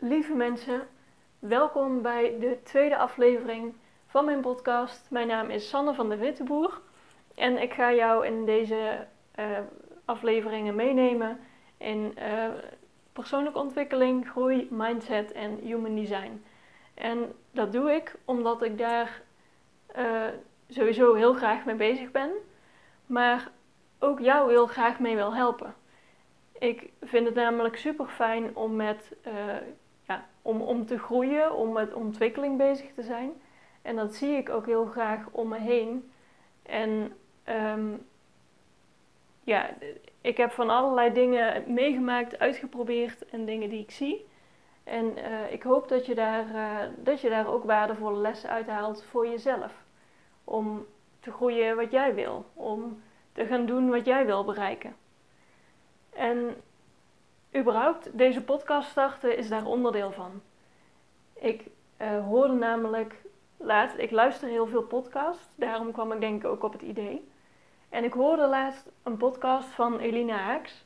Lieve mensen, welkom bij de tweede aflevering van mijn podcast. Mijn naam is Sanne van de Witteboer en ik ga jou in deze uh, afleveringen meenemen in uh, persoonlijke ontwikkeling, groei, mindset en human design. En dat doe ik omdat ik daar uh, sowieso heel graag mee bezig ben, maar ook jou heel graag mee wil helpen. Ik vind het namelijk super fijn om met om, om te groeien, om met ontwikkeling bezig te zijn. En dat zie ik ook heel graag om me heen. En um, ja, ik heb van allerlei dingen meegemaakt, uitgeprobeerd en dingen die ik zie. En uh, ik hoop dat je, daar, uh, dat je daar ook waardevolle lessen uithaalt voor jezelf. Om te groeien wat jij wil. Om te gaan doen wat jij wil bereiken. En überhaupt deze podcast starten is daar onderdeel van. Ik uh, hoorde namelijk laatst, ik luister heel veel podcasts, daarom kwam ik denk ik ook op het idee. En ik hoorde laatst een podcast van Elina Haaks.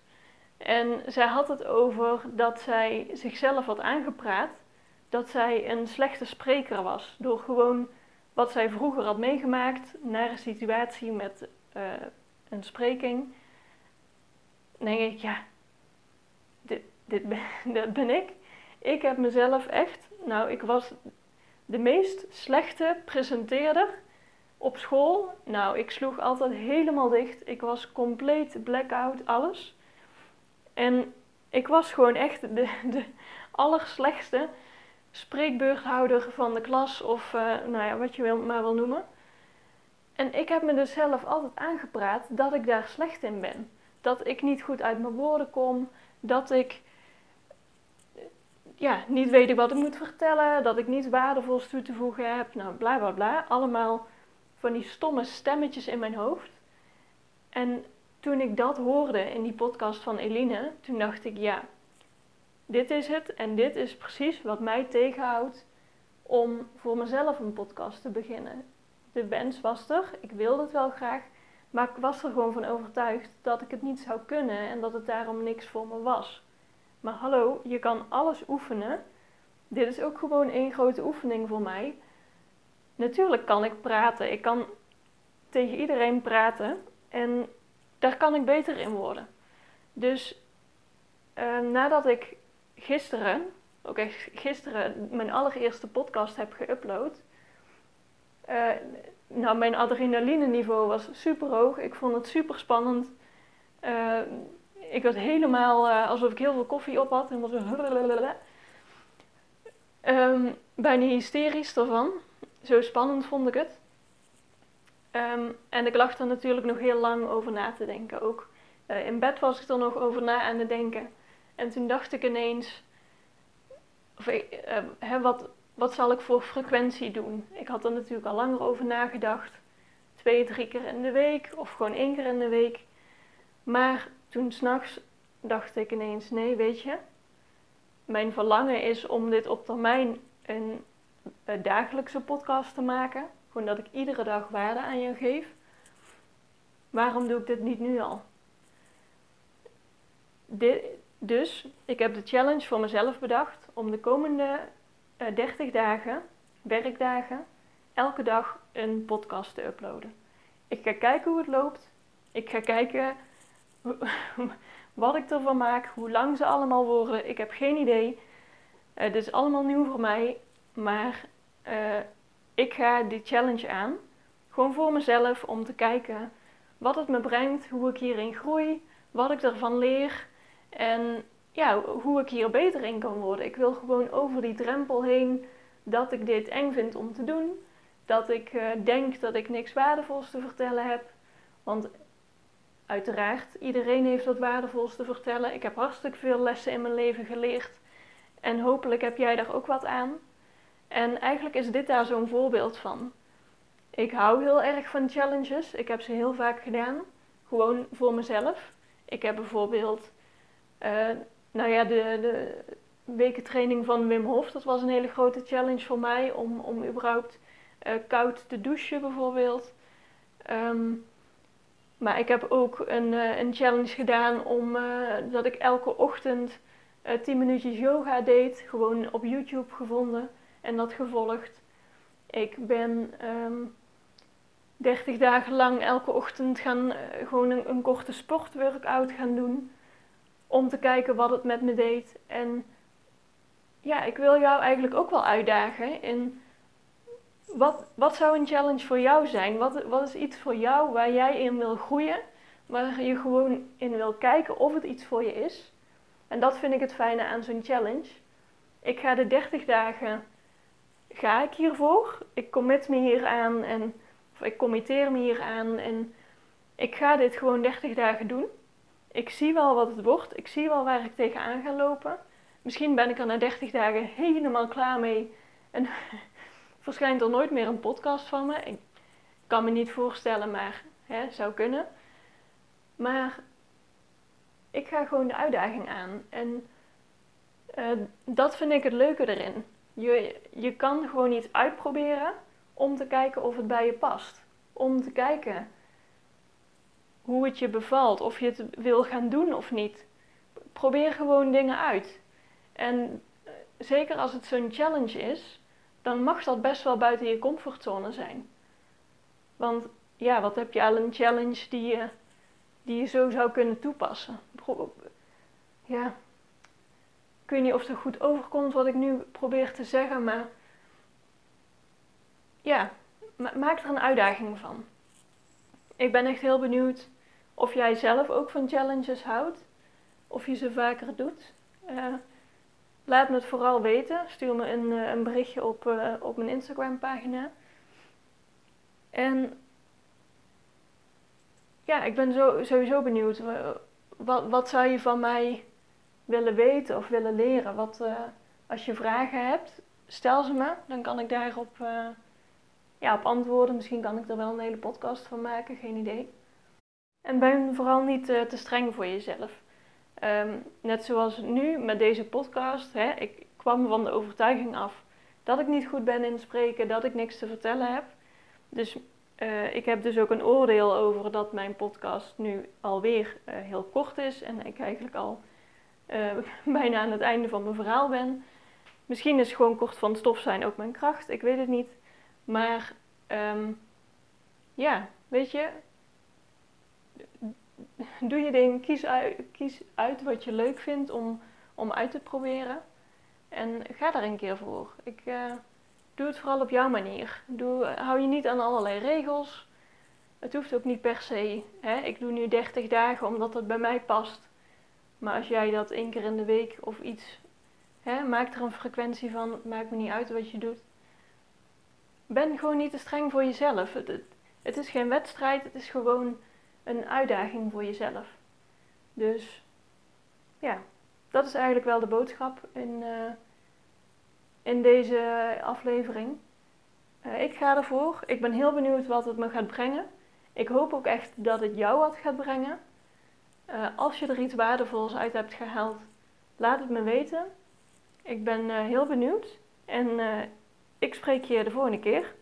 En zij had het over dat zij zichzelf had aangepraat dat zij een slechte spreker was. Door gewoon wat zij vroeger had meegemaakt naar een situatie met uh, een spreking. Dan denk ik, ja, dat ben ik. Ik heb mezelf echt, nou, ik was de meest slechte presenteerder op school. Nou, ik sloeg altijd helemaal dicht. Ik was compleet blackout, alles. En ik was gewoon echt de, de allerslechtste spreekbeurthouder van de klas of uh, nou ja, wat je wil, maar wil noemen. En ik heb me dus zelf altijd aangepraat dat ik daar slecht in ben. Dat ik niet goed uit mijn woorden kom, dat ik ja, niet weet ik wat ik moet vertellen, dat ik niets waardevols toe te voegen heb, nou bla bla bla. Allemaal van die stomme stemmetjes in mijn hoofd. En toen ik dat hoorde in die podcast van Eline, toen dacht ik ja, dit is het en dit is precies wat mij tegenhoudt om voor mezelf een podcast te beginnen. De wens was er, ik wilde het wel graag, maar ik was er gewoon van overtuigd dat ik het niet zou kunnen en dat het daarom niks voor me was. Maar hallo, je kan alles oefenen. Dit is ook gewoon één grote oefening voor mij. Natuurlijk kan ik praten. Ik kan tegen iedereen praten. En daar kan ik beter in worden. Dus uh, nadat ik gisteren, ook echt gisteren, mijn allereerste podcast heb geüpload. Uh, nou, mijn adrenaline niveau was super hoog. Ik vond het super spannend. Uh, ik was helemaal uh, alsof ik heel veel koffie op had. En was um, bijna hysterisch ervan. Zo spannend vond ik het. Um, en ik lag er natuurlijk nog heel lang over na te denken. Ook uh, in bed was ik er nog over na aan het denken. En toen dacht ik ineens: of, uh, hè, wat, wat zal ik voor frequentie doen? Ik had er natuurlijk al langer over nagedacht. Twee, drie keer in de week of gewoon één keer in de week. Maar toen s'nachts dacht ik ineens, nee, weet je, mijn verlangen is om dit op termijn een, een dagelijkse podcast te maken. Gewoon dat ik iedere dag waarde aan je geef. Waarom doe ik dit niet nu al? dus ik heb de challenge voor mezelf bedacht om de komende uh, eh, 30 dagen, werkdagen, elke dag een podcast te uploaden. Ik ga kijken hoe het loopt. Ik ga kijken wat ik ervan maak, hoe lang ze allemaal worden, ik heb geen idee. Uh, dit is allemaal nieuw voor mij, maar uh, ik ga die challenge aan. Gewoon voor mezelf om te kijken wat het me brengt, hoe ik hierin groei, wat ik ervan leer en ja, hoe ik hier beter in kan worden. Ik wil gewoon over die drempel heen dat ik dit eng vind om te doen. Dat ik uh, denk dat ik niks waardevols te vertellen heb. Want Uiteraard, iedereen heeft wat waardevols te vertellen. Ik heb hartstikke veel lessen in mijn leven geleerd. En hopelijk heb jij daar ook wat aan. En eigenlijk is dit daar zo'n voorbeeld van. Ik hou heel erg van challenges. Ik heb ze heel vaak gedaan. Gewoon voor mezelf. Ik heb bijvoorbeeld, uh, nou ja, de, de wekentraining van Wim Hof. Dat was een hele grote challenge voor mij om, om überhaupt uh, koud te douchen bijvoorbeeld. Um, maar ik heb ook een, uh, een challenge gedaan om uh, dat ik elke ochtend uh, 10 minuutjes yoga deed, gewoon op YouTube gevonden en dat gevolgd. Ik ben 30 dagen lang elke ochtend gaan, gewoon een, een korte sportworkout gaan doen. Om te kijken wat het met me deed. En ja, ik wil jou eigenlijk ook wel uitdagen in wat, wat zou een challenge voor jou zijn? Wat, wat is iets voor jou waar jij in wil groeien? Waar je gewoon in wil kijken of het iets voor je is. En dat vind ik het fijne aan zo'n challenge. Ik ga de 30 dagen, ga ik hiervoor. Ik commit me hier aan en of ik committeer me hier aan en ik ga dit gewoon 30 dagen doen. Ik zie wel wat het wordt. Ik zie wel waar ik tegenaan ga lopen. Misschien ben ik er na 30 dagen helemaal klaar mee en verschijnt er nooit meer een podcast van me. Ik kan me niet voorstellen, maar hè, zou kunnen. Maar ik ga gewoon de uitdaging aan. En uh, dat vind ik het leuke erin. Je, je kan gewoon iets uitproberen om te kijken of het bij je past. Om te kijken hoe het je bevalt, of je het wil gaan doen of niet. Probeer gewoon dingen uit. En eh, zeker als het zo'n challenge is, dan mag dat best wel buiten je comfortzone zijn. Want ja, wat heb je al een challenge die je, die je zo zou kunnen toepassen? Ja, ik weet niet of het goed overkomt wat ik nu probeer te zeggen, maar ja, maak er een uitdaging van. Ik ben echt heel benieuwd of jij zelf ook van challenges houdt, of je ze vaker doet. Uh, Laat me het vooral weten. Stuur me een, eh, een berichtje op, uh, op mijn Instagram pagina. En ja, ik ben zo, sowieso benieuwd. Wat, wat zou je van mij willen weten of willen leren? Wat, als je vragen hebt, stel ze me. Dan kan ik daarop ja, op antwoorden. Misschien kan ik er wel een hele podcast van maken, geen idee. En ben vooral niet te streng voor jezelf. Ehm, net zoals nu met deze podcast. Hè, ik kwam van de overtuiging af dat ik niet goed ben in spreken, dat ik niks te vertellen heb. Dus uh, ik heb dus ook een oordeel over dat mijn podcast nu alweer uh, heel kort is en ik eigenlijk al uh, bijna aan het einde van mijn verhaal ben. Misschien is gewoon kort van stof zijn ook mijn kracht, ik weet het niet. Maar um, ja, weet je, doe je ding, kies uit, kies uit wat je leuk vindt om, om uit te proberen. En ga daar een keer voor. Ik uh, doe het vooral op jouw manier. Doe, hou je niet aan allerlei regels. Het hoeft ook niet per se. Hè? Ik doe nu 30 dagen omdat het bij mij past. Maar als jij dat één keer in de week of iets, hè, maak er een frequentie van. Maakt me niet uit wat je doet. Ben gewoon niet te streng voor jezelf. Het, het is geen wedstrijd, het is gewoon een uitdaging voor jezelf. Dus ja, dat is eigenlijk wel de boodschap in, uh, in deze aflevering. Uh, ik ga ervoor. Ik ben heel benieuwd wat het me gaat brengen. Ik hoop ook echt dat het jou wat gaat brengen. Uh, als je er iets waardevols uit hebt gehaald, laat het me weten. Ik ben heel benieuwd en ik spreek je de volgende keer.